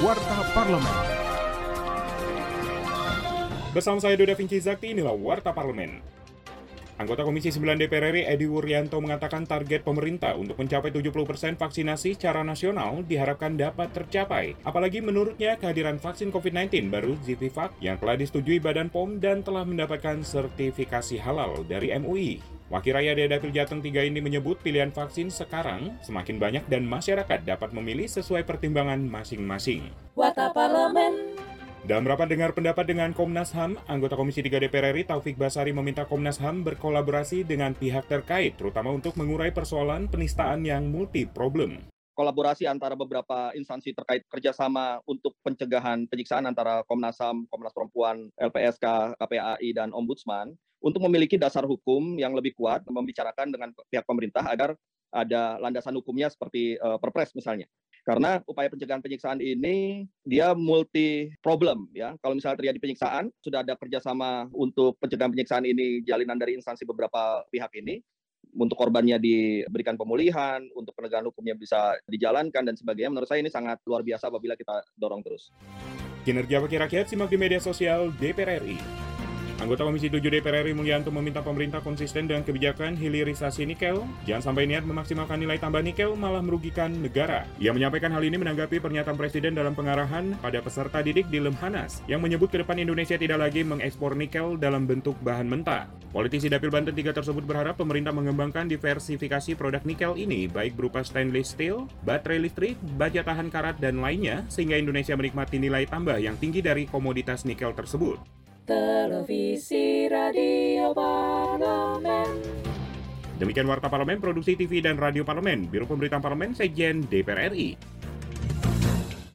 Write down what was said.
Warta Parlemen. Bersama saya Doda Vinci Zakti, inilah Warta Parlemen. Anggota Komisi 9 DPR RI Edi Wuryanto mengatakan target pemerintah untuk mencapai 70% vaksinasi secara nasional diharapkan dapat tercapai. Apalagi menurutnya kehadiran vaksin COVID-19 baru Zivivac yang telah disetujui Badan POM dan telah mendapatkan sertifikasi halal dari MUI. Wakil Rakyat Dapil Jateng 3 ini menyebut pilihan vaksin sekarang semakin banyak dan masyarakat dapat memilih sesuai pertimbangan masing-masing. Warta Parlemen. Dalam rapat dengar pendapat dengan Komnas HAM, anggota Komisi 3 DPR RI Taufik Basari meminta Komnas HAM berkolaborasi dengan pihak terkait, terutama untuk mengurai persoalan penistaan yang multi problem. Kolaborasi antara beberapa instansi terkait kerjasama untuk pencegahan penyiksaan antara Komnas HAM, Komnas Perempuan, LPSK, KPAI, dan Ombudsman untuk memiliki dasar hukum yang lebih kuat membicarakan dengan pihak pemerintah agar ada landasan hukumnya seperti uh, Perpres misalnya. Karena upaya pencegahan penyiksaan ini dia multi problem ya. Kalau misalnya terjadi penyiksaan, sudah ada kerjasama untuk pencegahan penyiksaan ini jalinan dari instansi beberapa pihak ini untuk korbannya diberikan pemulihan, untuk penegakan hukumnya bisa dijalankan dan sebagainya. Menurut saya ini sangat luar biasa apabila kita dorong terus. Kinerja Wakil Rakyat simak di media sosial DPR RI. Anggota Komisi 7 DPR RI Mulyanto meminta pemerintah konsisten dengan kebijakan hilirisasi nikel. Jangan sampai niat memaksimalkan nilai tambah nikel malah merugikan negara. Ia menyampaikan hal ini menanggapi pernyataan Presiden dalam pengarahan pada peserta didik di Lemhanas yang menyebut ke depan Indonesia tidak lagi mengekspor nikel dalam bentuk bahan mentah. Politisi Dapil Banten 3 tersebut berharap pemerintah mengembangkan diversifikasi produk nikel ini baik berupa stainless steel, baterai listrik, baja tahan karat, dan lainnya sehingga Indonesia menikmati nilai tambah yang tinggi dari komoditas nikel tersebut. Televisi Radio Parlemen. Demikian Warta Parlemen, Produksi TV dan Radio Parlemen, Biro Pemberitaan Parlemen, Sekjen DPR RI.